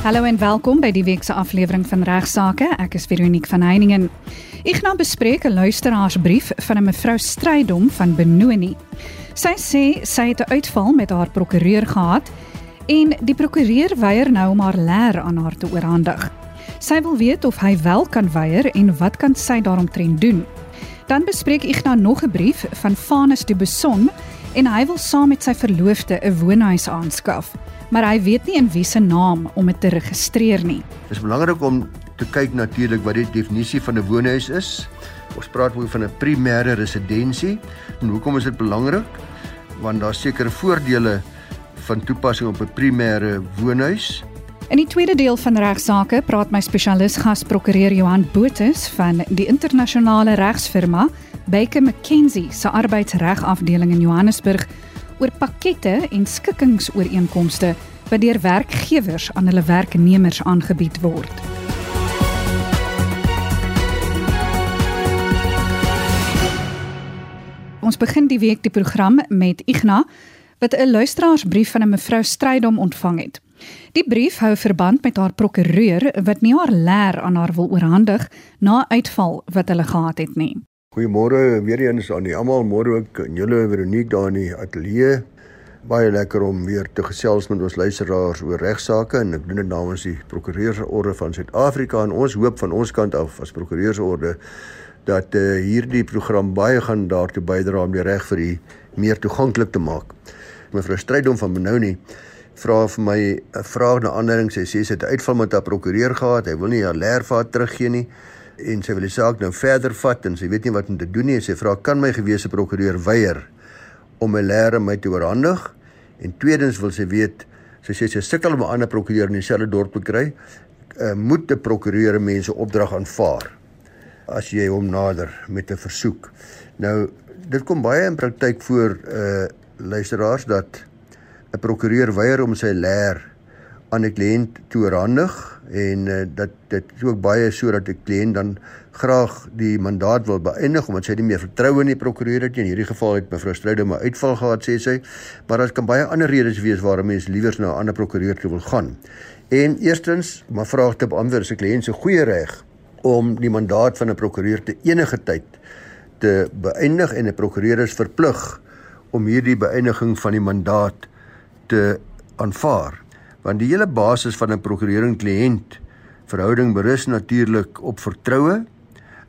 Hallo en welkom by die week se aflewering van Regsake. Ek is Veronique van Heiningen. Ek gaan bespreek 'n luisteraarsbrief van 'n mevrou Strydom van Benoni. Sy sê sy het 'n uitval met haar prokureur gehad en die prokureur weier nou om haar leer aan haar te oorhandig. Sy wil weet of hy wel kan weier en wat kan sy daaromtrent doen. Dan bespreek ek nou nog 'n brief van Vanus de Beson en hy wil saam met sy verloofde 'n woonhuis aanskaf maar hy weet nie in wie se naam om dit te registreer nie. Dit is belangrik om te kyk natuurlik wat die definisie van 'n woonhuis is. Ons praat oor van 'n primêre residensie. En hoekom is dit belangrik? Want daar seker voordele van toepassing op 'n primêre woonhuis. In die tweede deel van regsaake praat my spesialis gasprokureur Johan Botha van die internasionale regsfirma Baker McKenzie se arbeidsregafdeling in Johannesburg oor pakkette en skikkingsooreenkomste wat deur werkgewers aan hulle werknemers aangebied word. Ons begin die week die program met Igna wat 'n luisteraarsbrief van 'n mevrou Strydom ontvang het. Die brief hou verband met haar prokureur wat nie haar leer aan haar wil oorhandig na uitval wat hulle gehad het nie. Goeiemôre weer eens aan die almal, môre ook aan julle Veronique daar in die ateljee. Baie lekker om weer te gesels met ons luisteraars oor regsaake en ek doen dit namens die Prokureursorde van Suid-Afrika en ons hoop van ons kant af as Prokureursorde dat uh, hierdie program baie gaan daartoe bydra om die reg vir u meer toeganklik te maak. Mevrou Strydom van Benoni vra vir my 'n vraag na aanleiding sy sê sy het uitval met haar prokureur gehad. Hy wil nie haar leervaart teruggee nie en sy wil die saak nou verder vat en sy weet nie wat om te doen nie. Sy vra kan my gewese prokureur weier om 'n leer my te oorhandig? En tweedens wil sy weet, sy sê sy sukkel om 'n ander prokureur in dieselfde dorp te kry. Uh, moet 'n prokureur mense opdrag aanvaar as jy hom nader met 'n versoek. Nou dit kom baie in praktyk voor uh luisteraars dat 'n prokureur weier om sy leer aan 'n kliënt te oorhandig en uh, dat dit is ook baie sodat die kliënt dan graag die mandaat wil beëindig omdat sy nie meer vertroue in die prokureur het nie. In hierdie geval het mevrou Stryde maar uitval gehad sê sy, maar daar kan baie ander redes wees waarom mens liewers na 'n ander prokureur toe wil gaan. En eerstens, maar vraag te beantwoord, is 'n kliënt se goeie reg om die mandaat van 'n prokureur te enige tyd te beëindig en 'n prokureur is verplig om hierdie beëindiging van die mandaat te aanvaar want die hele basis van 'n prokureur-kliënt verhouding berus natuurlik op vertroue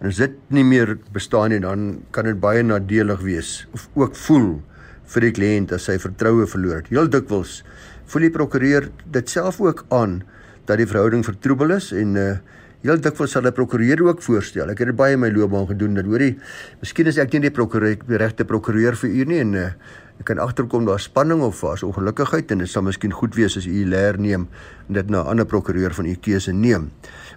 en as dit nie meer bestaan nie dan kan dit baie nadelig wees of ook voel vir die kliënt as hy vertroue verloor het. Heel dikwels voel die prokureur dit self ook aan dat die verhouding vertroebel is en uh heel dikwels 'n prokureur ook voorstel. Ek het dit baie in my loopbaan gedoen dat hoorie, miskien is ek nie die prokureur die regte prokureur vir u nie en uh Jy kan agterkom daar spanning of was ongelukkigheid en dit sal miskien goed wees as u leer neem en dit na 'n ander prokureur van u keuse neem.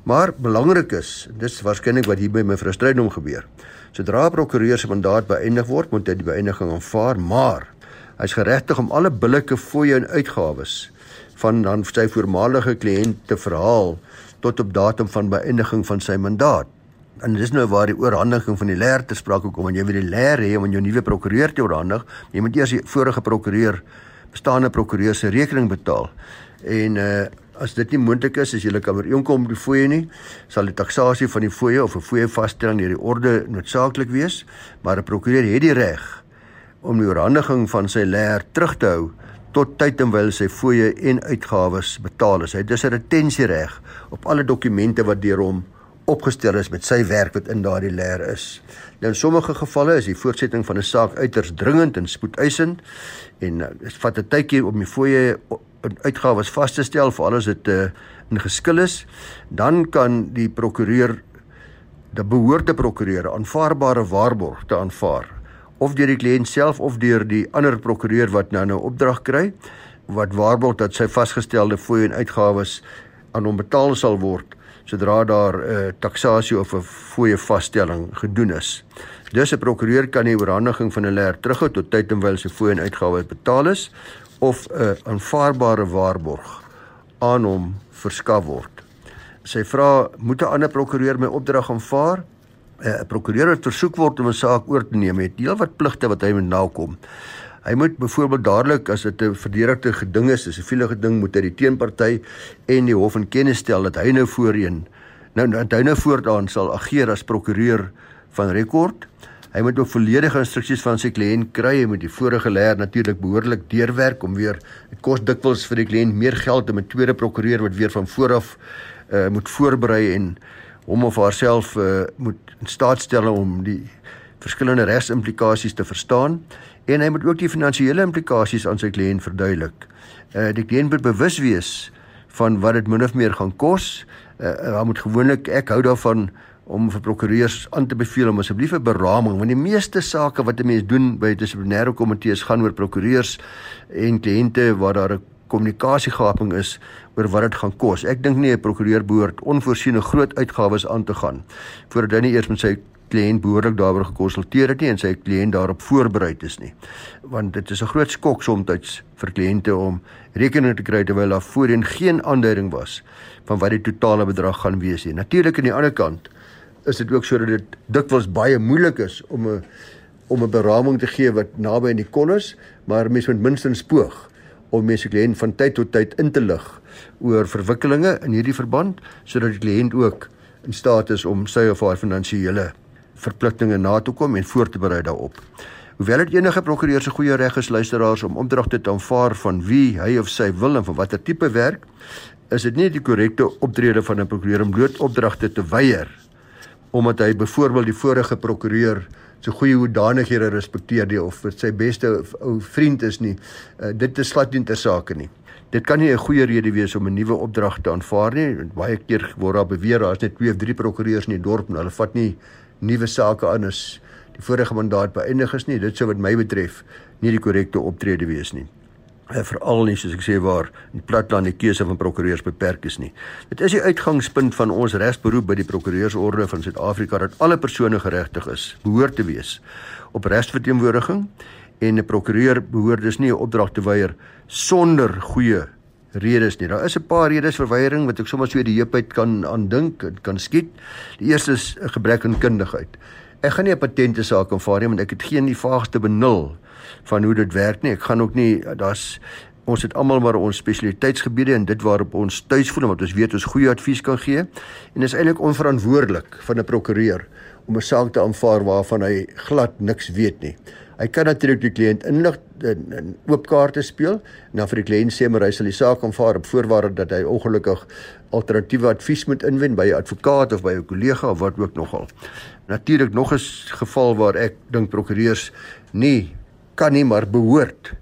Maar belangrik is, dis waarskynlik wat hier by my frustrasieom gebeur. Sodra 'n prokureur se mandaat beëindig word, moet hy die beëindiging aanvaar, maar hy's geregtig om alle billike fooie en uitgawes van dan sy voormalige kliënt te verhaal tot op datum van beëindiging van sy mandaat. En dis nou waar die oorhandiging van die leer te sprake kom en jy wil die leer hê om aan jou nuwe prokureur te oorhandig. Jy moet eers die vorige prokureur bestaande prokureur se rekening betaal. En uh as dit nie moontlik is as jy kan ooreenkom die fooie nie sal die taksasie van die fooie of 'n fooie vaststelling deur die orde noodsaaklik wees. Maar 'n prokureur het die reg om die oorhandiging van sy leer terug te hou tot tyd en wyl sy fooie en uitgawes betaal is hy het dus 'n retensiereg op alle dokumente wat deur hom opgestel is met sy werk wat in daardie leer is. Nou in sommige gevalle is die voortsetting van 'n saak uiters dringend en spoedeisend en uh, dit vat 'n tydjie om die fooie en uitgawes vas te stel vir alles dit uh, in geskil is, dan kan die prokureur die behoorde prokureur aanvaarbare waarborg te aanvaar of deur die kliënt self of deur die ander prokureur wat nou nou opdrag kry wat waarborg dat sy vasgestelde fooie en uitgawes aan hom betaal sal word sodra daar 'n uh, taksasie of 'n fooie vaststelling gedoen is. Dus 'n prokureur kan die oorhandiging van 'n leer terughou tot tyd en wyl sy fooie en uitgawes betaal is of 'n uh, aanvaarbare waarborg aan hom verskaf word. Sy vra moet 'n ander prokureur my opdrag aanvaar? Uh, 'n Prokureur versoek word om 'n saak oor te neem het heelwat pligte wat hy moet nakom. Hy moet byvoorbeeld dadelik as dit 'n verdedigde geding is, 'n siviele geding, moet hy die teenparty en die hof in kennis stel dat hy nou voorheen nou dat hy nou voortaan sal ageer as prokureur van rekord. Hy moet ook volledige instruksies van sy kliënt kry en moet die vorige leer natuurlik behoorlik deurwerk om weer dit kos dikwels vir die kliënt meer geld om 'n tweede prokureur wat weer van vooraf uh, moet voorberei en hom of haarself uh, moet in staat stel om die verskillende regsimplikasies te verstaan en hy moet ook die finansiële implikasies aan sy kliënt verduidelik. Uh die kliënt moet bewus wees van wat dit min of meer gaan kos. Uh hy moet gewoonlik ek hou daarvan om vir prokureurs aan te beveel om asseblief 'n beraming want die meeste sake wat 'n mens doen by dissiplinêre komitees gaan oor prokureurs en kliënte waar daar 'n kommunikasiegaping is oor wat dit gaan kos. Ek dink nie 'n prokureur behoort onvoorsiene groot uitgawes aan te gaan voordat hy nie eers met sy kliënt behoorlik daaroor gekonsulteer het nie en sy kliënt daarop voorberei is nie. Want dit is 'n groot skok soms vir kliënte om rekening te kry terwyl daar voorheen geen aanduiding was van wat die totale bedrag gaan wees nie. Natuurlik aan die ander kant is dit ook sodat dit dikwels baie moeilik is om 'n om 'n beraming te gee wat naby aan die kon is, maar mens moet minstens poog om mense kliënt van tyd tot tyd in te lig oor verwikkelinge in hierdie verband sodat die kliënt ook in staat is om sy of haar finansiële verpligtinge na te kom en voor te berei daarop. Hoewel dit enige prokureur se goeie reg is luisteraars om opdragte te aanvaar van wie hy of sy wil en van watter tipe werk, is dit nie die korrekte optrede van 'n prokureur om bloot opdragte te weier omdat hy byvoorbeeld die vorige prokureur se goeie hoedanighede respekteer die of sy beste ou vriend is nie. Uh, dit is glad nie ter sake nie. Dit kan nie 'n goeie rede wees om 'n nuwe opdrag te aanvaar nie. Baie keer word daar beweer daar's net 2 of 3 prokureurs in die dorp en hulle vat nie nuwe sake aan as die vorige mandaat beëindig is nie. Dit sou wat my betref nie die korrekte optrede wees nie. En eh, veral nie soos ek sê waar in platland die keuse van prokureurs beperk is nie. Dit is die uitgangspunt van ons regsberoep by die Prokureursorde van Suid-Afrika dat alle persone geregtig is, behoort te wees op regsverteenwoordiging en 'n prokureur behoort dus nie 'n opdrag te weier sonder goeie redes nie. Daar is 'n paar redes vir weiering wat ek sommer so die heup uit kan aandink, kan skiet. Die eerste is 'n gebrek aan kundigheid. Ek gaan nie 'n patente saak aanvaar nie want ek het geen die vaagste benul van hoe dit werk nie. Ek gaan ook nie daar's ons het almal maar ons spesialiteitsgebiede en dit waarop ons tuis voel want ons weet ons goeie advies kan gee en is eintlik onverantwoordelik van 'n prokureur om 'n saak te aanvaar waarvan hy glad niks weet nie. Hy kan natuurlik die kliënt inlig in, in oop kaarte speel en dan vir die kliënt sê maar hy sal die saak aanvaar op voorwaarde dat hy ongelukkig alternatiewe advies moet inwen by 'n advokaat of by 'n kollega of wat ook nogal. Natuurlik nog 'n geval waar ek dink prokureurs nie kan nie maar behoort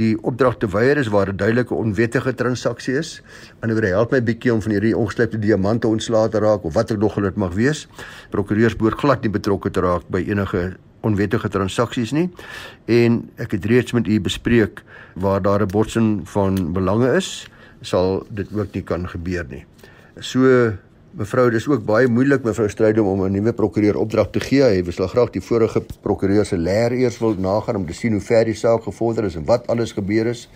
die opdrag te weier is waar 'n duidelike onwettige transaksie is. Anderswoorde help my bietjie om van hierdie ongeslepte diamante ontslae te raak of wat ek nog dit mag wees. Prokureurs behoort glad nie betrokke te raak by enige onwettige transaksies nie. En ek het reeds met u bespreek waar daar 'n botsing van belange is, sal dit ook nie kan gebeur nie. So mevrou, dis ook baie moeilik mevrou Strydom om 'n nuwe prokureur opdrag te gee. Hy wil graag die vorige prokureur se leer eers wil nagaan om te sien hoe ver die saak gevorder is en wat alles gebeur is.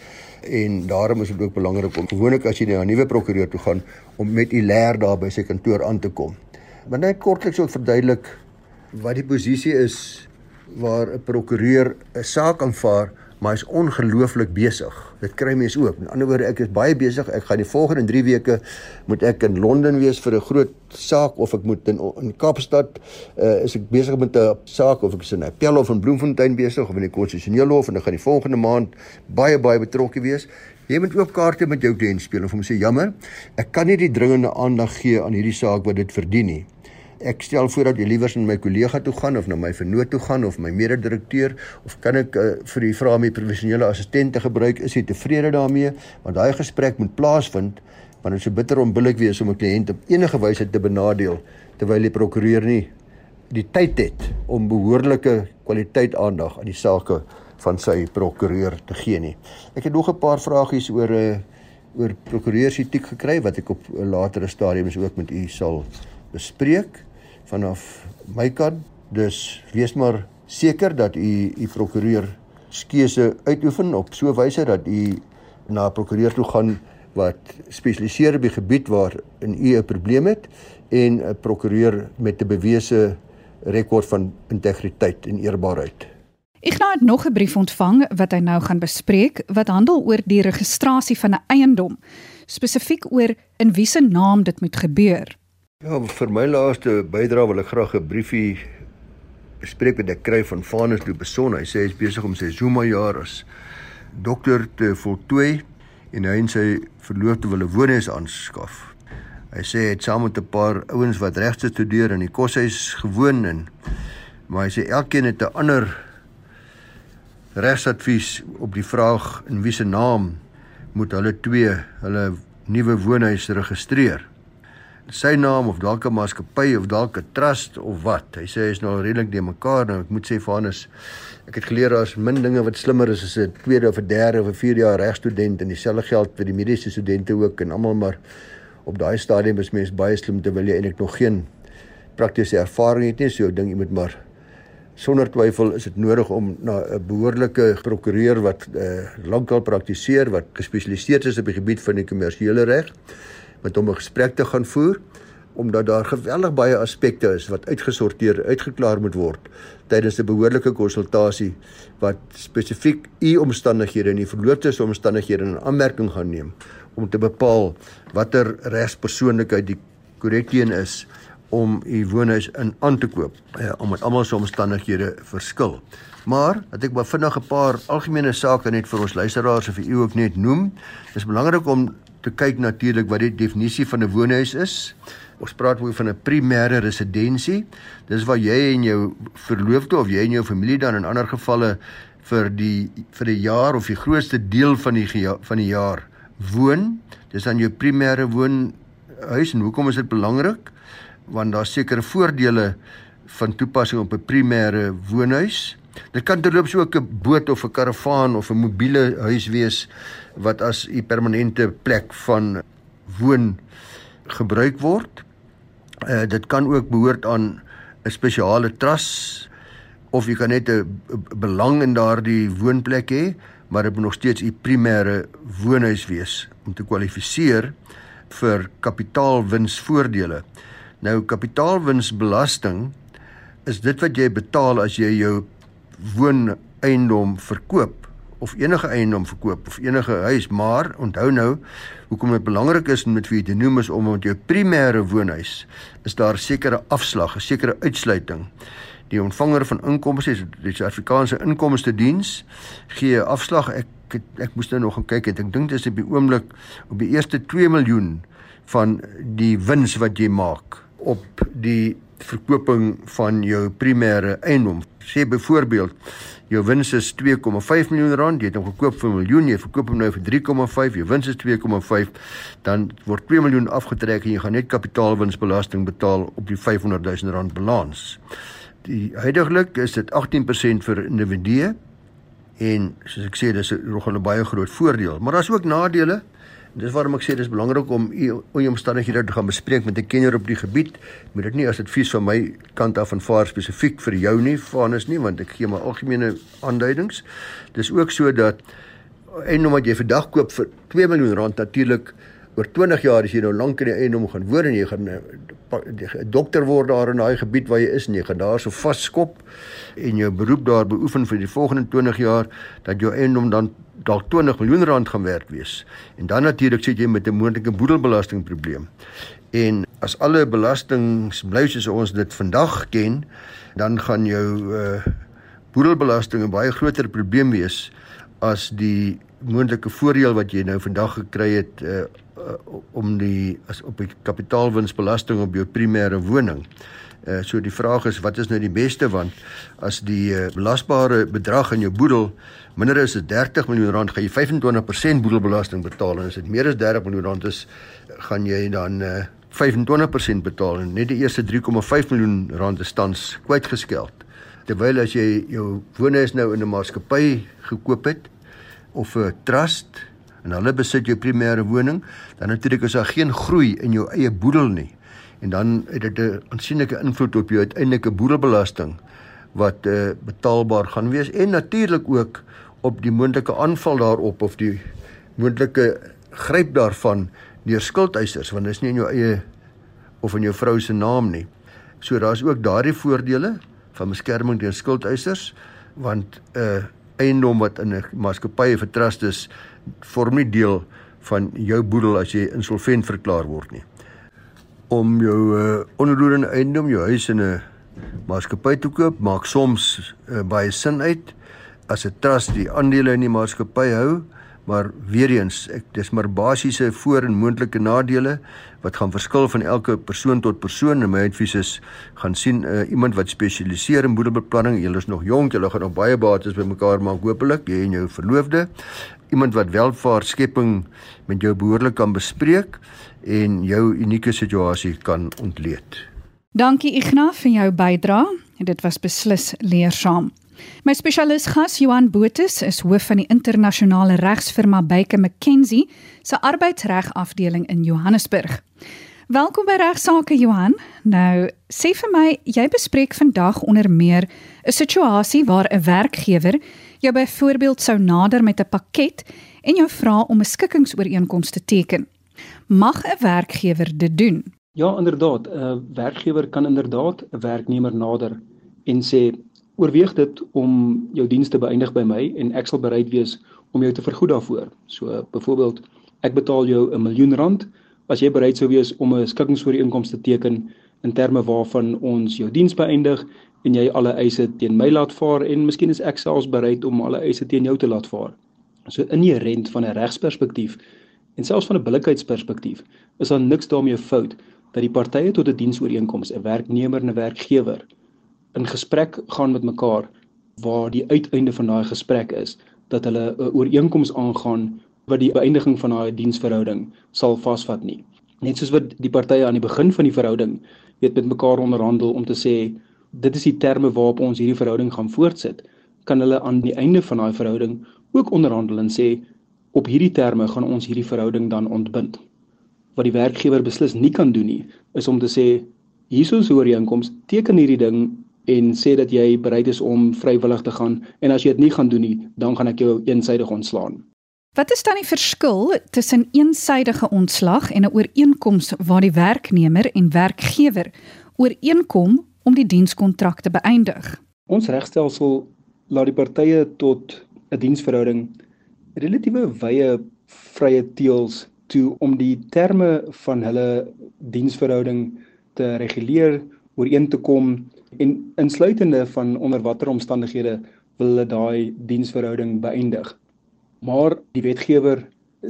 En daarom is dit ook belangrik om gewoonlik as jy na 'n nuwe prokureur toe gaan om met u leer daar by sy kantoor aan te kom. Maar net kortliks ook verduidelik wat die posisie is waar 'n prokureur 'n saak aanvaar, maar hy's ongelooflik besig. Dit kry mense ook. In ander woorde, ek is baie besig. Ek gaan die volgende 3 weke moet ek in Londen wees vir 'n groot saak of ek moet in in Kaapstad uh, is ek besig met 'n saak of ek is in Appel of in Bloemfontein besig of in die konstitusionele hof en ek gaan die volgende maand baie baie betrokke wees. Jy moet ook kaarte met jou kliënt speel of hom sê jammer, ek kan nie die dringende aandag gee aan hierdie saak wat dit verdien nie ek stel voor dat jy liewers na my kollega toe gaan of na my vernoot toe gaan of my mede-direkteur of kan ek uh, vir u vra om 'n professionele assistent te gebruik is jy tevrede daarmee want daai gesprek moet plaasvind want dit is so bitter onbillik wees om 'n kliënt op enige wyse te benadeel terwyl die prokureur nie die tyd het om behoorlike kwaliteit aandag aan die sake van sy prokureur te gee nie. Ek het nog 'n paar vragies oor 'n uh, eh, oor prokureursetiek gekry wat ek op 'n latere stadium ook met u sal bespreek vanaf my kant. Dus wees maar seker dat u u prokureur skeuse uitoefen op so 'n wyse dat u na 'n prokureur toe gaan wat spesialiseer op die gebied waar in u 'n probleem het en 'n prokureur met 'n bewese rekord van integriteit en eerbaarheid. Ignas het nog 'n brief ontvang wat hy nou gaan bespreek wat handel oor die registrasie van 'n eiendom, spesifiek oor in wie se naam dit moet gebeur. Ja, vir my laaste bydrae wil ek graag 'n briefie bespreek wat ek kry van Vanus Du Beson. Hy sê hy is besig om sy Zuma jaar as dokter te voltooi en hy en sy verloofde wil 'n woonhuis aanskaf. Hy sê hy het saam met 'n paar ouens wat regte studeer in die koshuis gewoon en maar hy sê elkeen het 'n ander regsadvies op die vraag in wie se naam moet hulle twee hulle nuwe woonhuis registreer. Sy naam of dalk 'n maatskappy of dalk 'n trust of wat. Hy sê hy is nou redelik die mekaar nou. Ek moet sê vir Hannes ek het geleer daar's min dinge wat slimmer is as 'n tweede of 'n derde of 'n vierde jaar regstudent en dieselfde geld vir die mediese studente ook en almal maar op daai stadium is mens baie slim terwyl jy eintlik nog geen praktiese ervaring het nie. So ek dink jy moet maar Sonder twyfel is dit nodig om na 'n behoorlike prokureur wat uh, lankal praktiseer wat gespesialiseer is op die gebied van die kommersiële reg met hom 'n gesprek te gaan voer omdat daar geweldig baie aspekte is wat uitgesorteer, uitgeklaar moet word tydens 'n behoorlike konsultasie wat spesifiek u omstandighede en die verloofdes omstandighede in aanmerking gaan neem om te bepaal watter regspersoonlikheid die korrekte een is om u woonhuis in aan te koop uh, omdat almal se omstandighede verskil. Maar dat ek maar vinnig 'n paar algemene sake net vir ons luisteraars of vir u ook net noem. Dis belangrik om te kyk natuurlik wat die definisie van 'n woonhuis is. Ons praat oor van 'n primêre residensie. Dis waar jy en jou verloofde of jy en jou familie dan in ander gevalle vir die vir 'n jaar of die grootste deel van die van die jaar woon. Dis dan jou primêre woonhuis en hoekom is dit belangrik? want daar seker voordele van toepassing op 'n primêre woonhuis. Dit kan terloops ook 'n boot of 'n karavaan of 'n mobiele huis wees wat as 'n permanente plek van woon gebruik word. Uh, dit kan ook behoort aan 'n spesiale trust of jy kan net 'n belang in daardie woonplek hê, maar dit moet nog steeds 'n primêre woonhuis wees om te kwalifiseer vir kapitaalwinsvoordele. Nou kapitaalwinsbelasting is dit wat jy betaal as jy jou wooneiendom verkoop of enige eiendom verkoop of enige huis, maar onthou nou hoekom dit belangrik is om dit vir jou te noem is omdat jou primêre woonhuis is daar sekere afslag, 'n sekere uitsluiting. Die ontvanger van inkomste, die Suid-Afrikaanse Inkomste Diens, gee afslag. Ek ek, ek moes nou nog gaan kyk het. Ek dink dit is op die oomblik op die eerste 2 miljoen van die wins wat jy maak op die verkoping van jou primêre eiendom. Sê byvoorbeeld jou wins is 2,5 miljoen rand, jy het hom gekoop vir 'n miljoen, jy verkoop hom nou vir 3,5, jou wins is 2,5, dan word 2 miljoen afgetrek en jy gaan net kapitaalwinsbelasting betaal op die 500 000 rand balans. Die huidigelik is dit 18% vir individue en soos ek sê dis 'n baie groot voordeel, maar daar's ook nadele. Dis waarom ek sê dis belangrik om u omstandighede te gaan bespreek met 'n kenner op die gebied. Moet dit nie as advies van my kant af aanvaar spesifiek vir jou nie, Vanus nie, want ek gee maar algemene aanduidings. Dis ook so dat en omdat jy vandag koop vir 2 miljoen rand natuurlik oor 20 jaar as jy nou lank in die eiendom gaan woon en jy gaan 'n eh, dokter word daar in daai gebied waar jy is en jy gaan daar so vaskop en jou beroep daar beoefen vir die volgende 20 jaar dat jou eiendom dan dalk 20 miljoen rand gaan werd wees. En dan natuurlik sit jy met 'n moontlike boedelbelasting probleem. En as alle belastings bly soos ons dit vandag ken, dan gaan jou uh boedelbelasting 'n baie groter probleem wees as die moontlike voordeel wat jy nou vandag gekry het uh om die as op die kapitaalwinsbelasting op jou primêre woning. Uh so die vraag is wat is nou die beste? Want as die uh, belasbare bedrag in jou boedel minder is as 30 miljoen rand gaan jy 25% boedelbelasting betaal. En as dit meer as 30 miljoen rand is gaan jy dan uh, 25% betaal. En net die eerste 3,5 miljoen rand is tans kwytgeskeld. Terwyl as jy jou woonhuis nou in 'n maatskappy gekoop het of 'n trust en hulle besit jou primêre woning dan natuurlik is daar geen groei in jou eie boedel nie en dan het dit 'n aansienlike invloed op jou uiteindelike boedelbelasting wat uh, betaalbaar gaan wees en natuurlik ook op die moontlike aanval daarop of die moontlike gryp daarvan deur skuldeisers want dit is nie in jou eie of in jou vrou se naam nie. So daar's ook daardie voordele van beskerming teen skuldeisers. want 'n uh, eiendom wat in 'n maatskappy vertrust is vorm nie deel van jou boedel as jy insolvent verklaar word nie. Om jou uh, onroerende eiendom, jou huis in 'n maatskappy te koop, maak soms uh, baie sin uit as 'n trust die aandele in die maatskappy hou, maar weer eens, ek dis maar basiese voor en moontlike nadele wat gaan verskil van elke persoon tot persoon en my advies is gaan sien uh, iemand wat spesialiseer in boedelbeplanning. Julle is nog jonk, julle gaan nog baie bates bymekaar maak hopelik, jy en jou verloofde. Iemand wat welvaart skepping met jou behoorlik kan bespreek en jou unieke situasie kan ontleed. Dankie Ignas vir jou bydrae. Dit was beslis leersaam. My spesialis gas Johan Botha is hoof van die internasionale regsfirma Baker McKenzie se arbeidsreg afdeling in Johannesburg. Welkom by Regsake Johan. Nou, sê vir my, jy bespreek vandag onder meer 'n situasie waar 'n werkgewer jou byvoorbeeld sou nader met 'n pakket en jou vra om 'n skikkingsooreenkoms te teken. Mag 'n werkgewer dit doen? Ja, inderdaad. 'n Werkgewer kan inderdaad 'n werknemer nader en sê oorweeg dit om jou dienste beëindig by my en ek sal bereid wees om jou te vergoed daarvoor. So byvoorbeeld ek betaal jou 'n miljoen rand as jy bereid sou wees om 'n skikkingsooreenkoms te teken in terme waarvan ons jou diens beëindig en jy alle eise teen my laat vaar en miskien is ek selfs bereid om alle eise teen jou te laat vaar. So inherënt van 'n regsperspektief en selfs van 'n billikheidsperspektief is daar niks daarmee fout dat die partye tot 'n diensooreenkoms, 'n werknemer en 'n werkgewer in gesprek gaan met mekaar waar die uiteinde van daai gesprek is dat hulle 'n ooreenkoms aangaan wat die beëindiging van daai diensverhouding sal vasvat nie. Net soos wat die partye aan die begin van die verhouding weet met mekaar onderhandel om te sê dit is die terme waarop ons hierdie verhouding gaan voortsit, kan hulle aan die einde van daai verhouding ook onderhandel en sê op hierdie terme gaan ons hierdie verhouding dan ontbind. Wat die werkgewer beslis nie kan doen nie, is om te sê hierso is 'n ooreenkoms, teken hierdie ding en sê dat jy bereid is om vrywillig te gaan en as jy dit nie gaan doen nie, dan gaan ek jou eensydig ontslaan. Wat is dan die verskil tussen eensydige ontslag en 'n ooreenkoms waar die werknemer en werkgewer ooreenkom om die dienskontrak te beëindig? Ons regstelsel laat die partye tot 'n diensverhouding relatiewe wye vrye teels toe om die terme van hulle diensverhouding te reguleer, ooreen te kom en insluitende van onder watter omstandighede wil hulle daai diensverhouding beëindig. Maar die wetgewer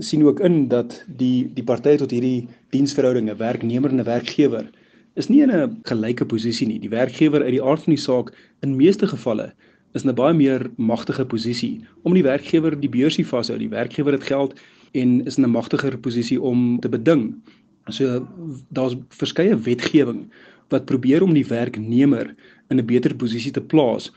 sien ook in dat die die partye tot hierdie diensverhoudinge, werknemer en 'n werkgewer, is nie in 'n gelyke posisie nie. Die werkgewer uit die aard van die saak in meeste gevalle is in 'n baie meer magtige posisie om die werkgewer die beursie vashou. Die werkgewer het geld en is in 'n magtiger posisie om te beding. So daar's verskeie wetgewing wat probeer om die werknemer in 'n beter posisie te plaas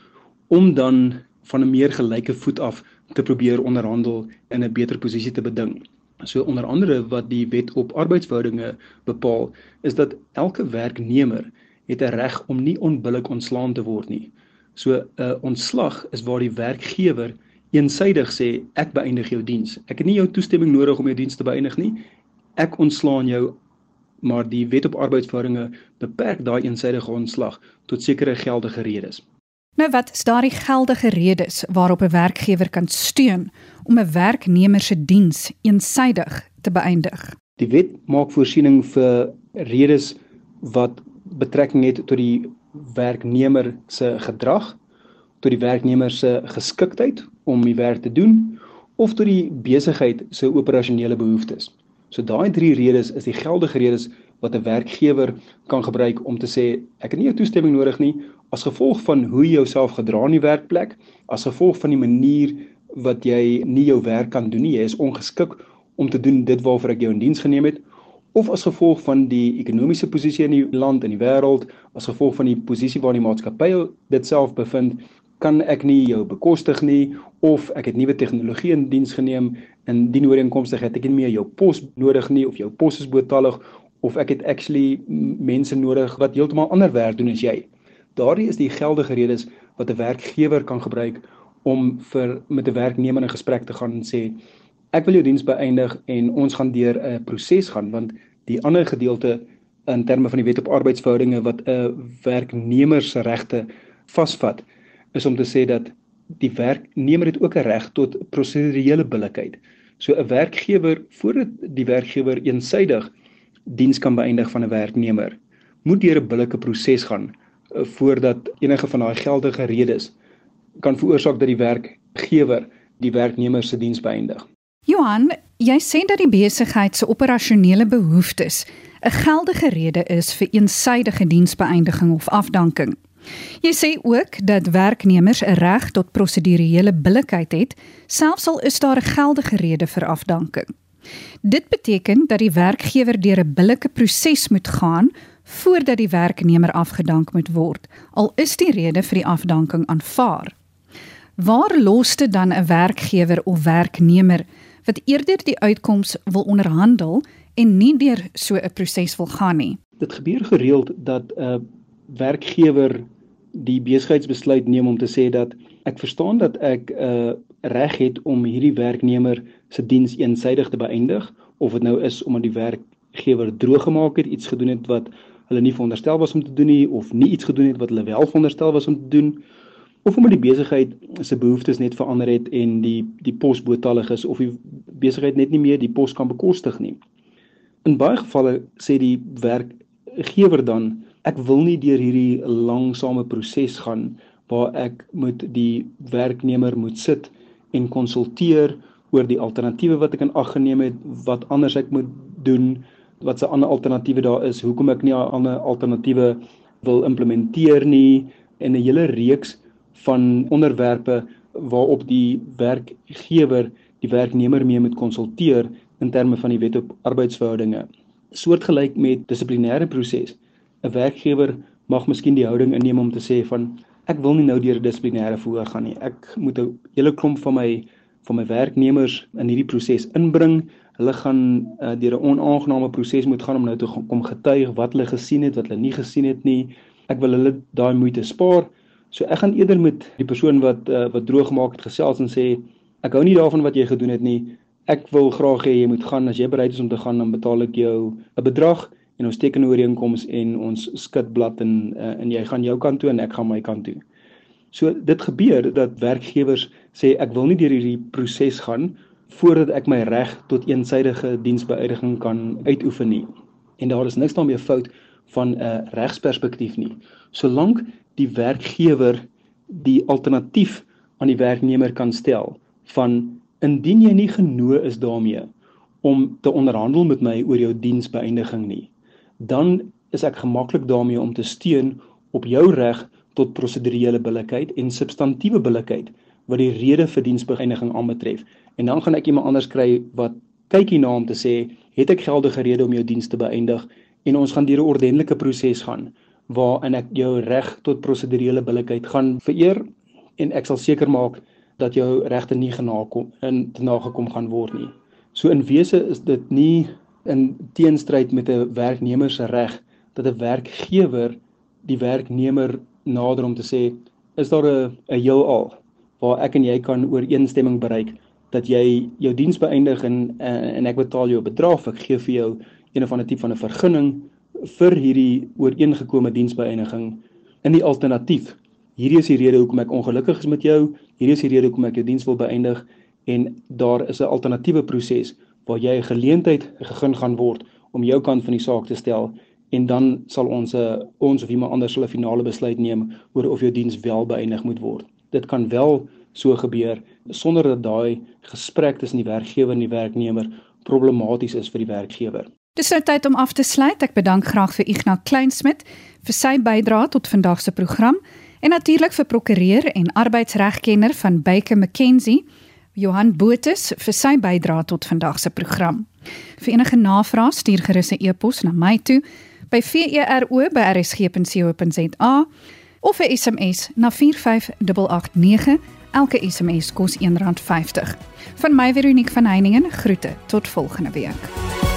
om dan van 'n meer gelyke voet af te probeer onderhandel en 'n beter posisie te beding. So onder andere wat die wet op arbeidsverhoudinge bepaal is dat elke werknemer het 'n reg om nie onbillik ontslaan te word nie. So 'n uh, ontslag is waar die werkgewer eensydig sê ek beëindig jou diens. Ek het nie jou toestemming nodig om jou diens te beëindig nie. Ek ontslaan jou maar die wet op arbeidsverhoudinge beperk daai eensydige ontslag tot sekere geldige redes. Nou wat is daardie geldige redes waarop 'n werkgewer kan steun om 'n werknemer se diens eensydig te beëindig? Die wet maak voorsiening vir redes wat betrekking het tot die werknemer se gedrag, tot die werknemer se geskiktheid om die werk te doen of tot die besigheid se operasionele behoeftes. So daai drie redes is die geldige redes wat 'n werkgewer kan gebruik om te sê ek het nie jou toestemming nodig nie as gevolg van hoe jy jouself gedra in die werkplek, as gevolg van die manier wat jy nie jou werk kan doen nie, jy is ongeskik om te doen dit waarvoor ek jou in diens geneem het of as gevolg van die ekonomiese posisie in die land en die wêreld, as gevolg van die posisie waar die maatskappy dit self bevind kan ek nie jou bekostig nie of ek het nuwe tegnologie in diens geneem en dien ooreenkomstig het ek nie meer jou pos nodig nie of jou pos is bootalig of ek het actually mense nodig wat heeltemal ander werk doen as jy. Daardie is die geldige redes wat 'n werkgewer kan gebruik om vir met 'n werknemer in gesprek te gaan en sê ek wil jou diens beëindig en ons gaan deur 'n proses gaan want die ander gedeelte in terme van die wet op arbeidsverhoudinge wat 'n werknemer se regte vasvat is om te sê dat die werknemer het ook 'n reg tot prosedurele billikheid. So 'n werkgewer voordat die werkgewer eensydig diens kan beëindig van 'n werknemer, moet deur 'n billike proses gaan voordat enige van daai geldige redes kan veroorsaak dat die werkgewer die werknemer se diens beëindig. Johan, jy sê dat die besigheid se operasionele behoeftes 'n geldige rede is vir eensydige diensbeëindiging of afdanking. Jy sê ook dat werknemers 'n reg tot prosedurele billikheid het, selfs al is daar 'n geldige rede vir afdanking. Dit beteken dat die werkgewer deur 'n billike proses moet gaan voordat die werknemer afgedank moet word, al is die rede vir die afdanking aanvaar. Waar los dit dan 'n werkgewer of werknemer wat eerder die uitkoms wil onderhandel en nie deur so 'n proses wil gaan nie? Dit gebeur gereeld dat 'n werkgewer die besigheidsbesluit neem om te sê dat ek verstaan dat ek 'n uh, reg het om hierdie werknemer se diens eensydig te beëindig of dit nou is omdat die werkgewer droog gemaak het, iets gedoen het wat hulle nie veronderstel was om te doen nie of nie iets gedoen het wat hulle wel veronderstel was om te doen of omdat die besigheid se behoeftes net verander het en die die pos bootalig is of die besigheid net nie meer die pos kan bekostig nie. In baie gevalle sê die werkgewer dan ek wil nie deur hierdie langsame proses gaan waar ek moet die werknemer moet sit en konsulteer oor die alternatiewe wat ek in ag geneem het, wat anders ek moet doen, wat se ander alternatiewe daar is, hoekom ek nie ander alternatiewe wil implementeer nie en 'n hele reeks van onderwerpe waarop die werkgewer die werknemer mee moet konsulteer in terme van die wet op arbeidsverhoudinge. Soortgelyk met dissiplinêre proses 'n werkgewer mag miskien die houding inneem om te sê van ek wil nie nou deur 'n dissiplinêre verhoor gaan nie. Ek moet 'n hele klomp van my van my werknemers in hierdie proses inbring. Hulle gaan uh, deur 'n onaangename proses moet gaan om nou te kom getuig wat hulle gesien het, wat hulle nie gesien het nie. Ek wil hulle daai moeite spaar. So ek gaan eerder met die persoon wat uh, wat droog gemaak het gesels en sê ek hou nie daarvan wat jy gedoen het nie. Ek wil graag hê jy moet gaan as jy bereid is om te gaan dan betaal ek jou 'n bedrag en ons teken 'n ooreenkoms en ons skud blad en uh, en jy gaan jou kant toe en ek gaan my kant toe. So dit gebeur dat werkgewers sê ek wil nie deur hierdie proses gaan voordat ek my reg tot eensydige diensbeëindiging kan uitoefen nie. En daar is niks daarmee fout van 'n uh, regsperspektief nie. Solank die werkgewer die alternatief aan die werknemer kan stel van indien jy nie genoeg is daarmee om te onderhandel met my oor jou diensbeëindiging nie dan is ek gemaklik daarmee om te steun op jou reg tot prosedurele billikheid en substantiewe billikheid wat die rede vir diensbeëindiging aanbetref. En dan gaan ek iemand anders kry wat kyk hierna om te sê, het ek geldige rede om jou diens te beëindig en ons gaan deur 'n ordentlike proses gaan waarin ek jou reg tot prosedurele billikheid gaan vereer en ek sal seker maak dat jou regte nie genakom in nagekom gaan word nie. So in wese is dit nie in teenstryd met 'n werknemer se reg dat 'n werkgewer die werknemer nader om te sê is daar 'n 'n heelal waar ek en jy kan ooreenstemming bereik dat jy jou diens beëindig en en ek betaal jou 'n bedrag. Ek gee vir jou een of ander tipe van 'n vergunning vir hierdie ooreengekome diensbeëindiging in die alternatief. Hierdie is die rede hoekom ek ongelukkig is met jou. Hierdie is die rede hoekom ek jou diens wil beëindig. En daar is 'n alternatiewe proses waar jy 'n geleentheid gegee gaan word om jou kant van die saak te stel en dan sal ons uh, ons of iemand anders 'n finale besluit neem oor of jou diens wel beëindig moet word. Dit kan wel so gebeur sonder dat daai gesprek tussen die werkgewer en die werknemer problematies is vir die werkgewer. Dis nou tyd om af te sluit. Ek bedank graag vir Ignas Kleinsmid vir sy bydrae tot vandag se program en natuurlik vir prokureur en arbeidsregkenner van Baker McKenzie Johan Botus vir sy bydrae tot vandag se program. Vir enige navrae stuur gerus 'n e-pos na my toe by vero@rsg.co.za of 'n SMS na 45889. Elke SMS kos R1.50. Van my Veronique van Heiningen groete tot volgende week.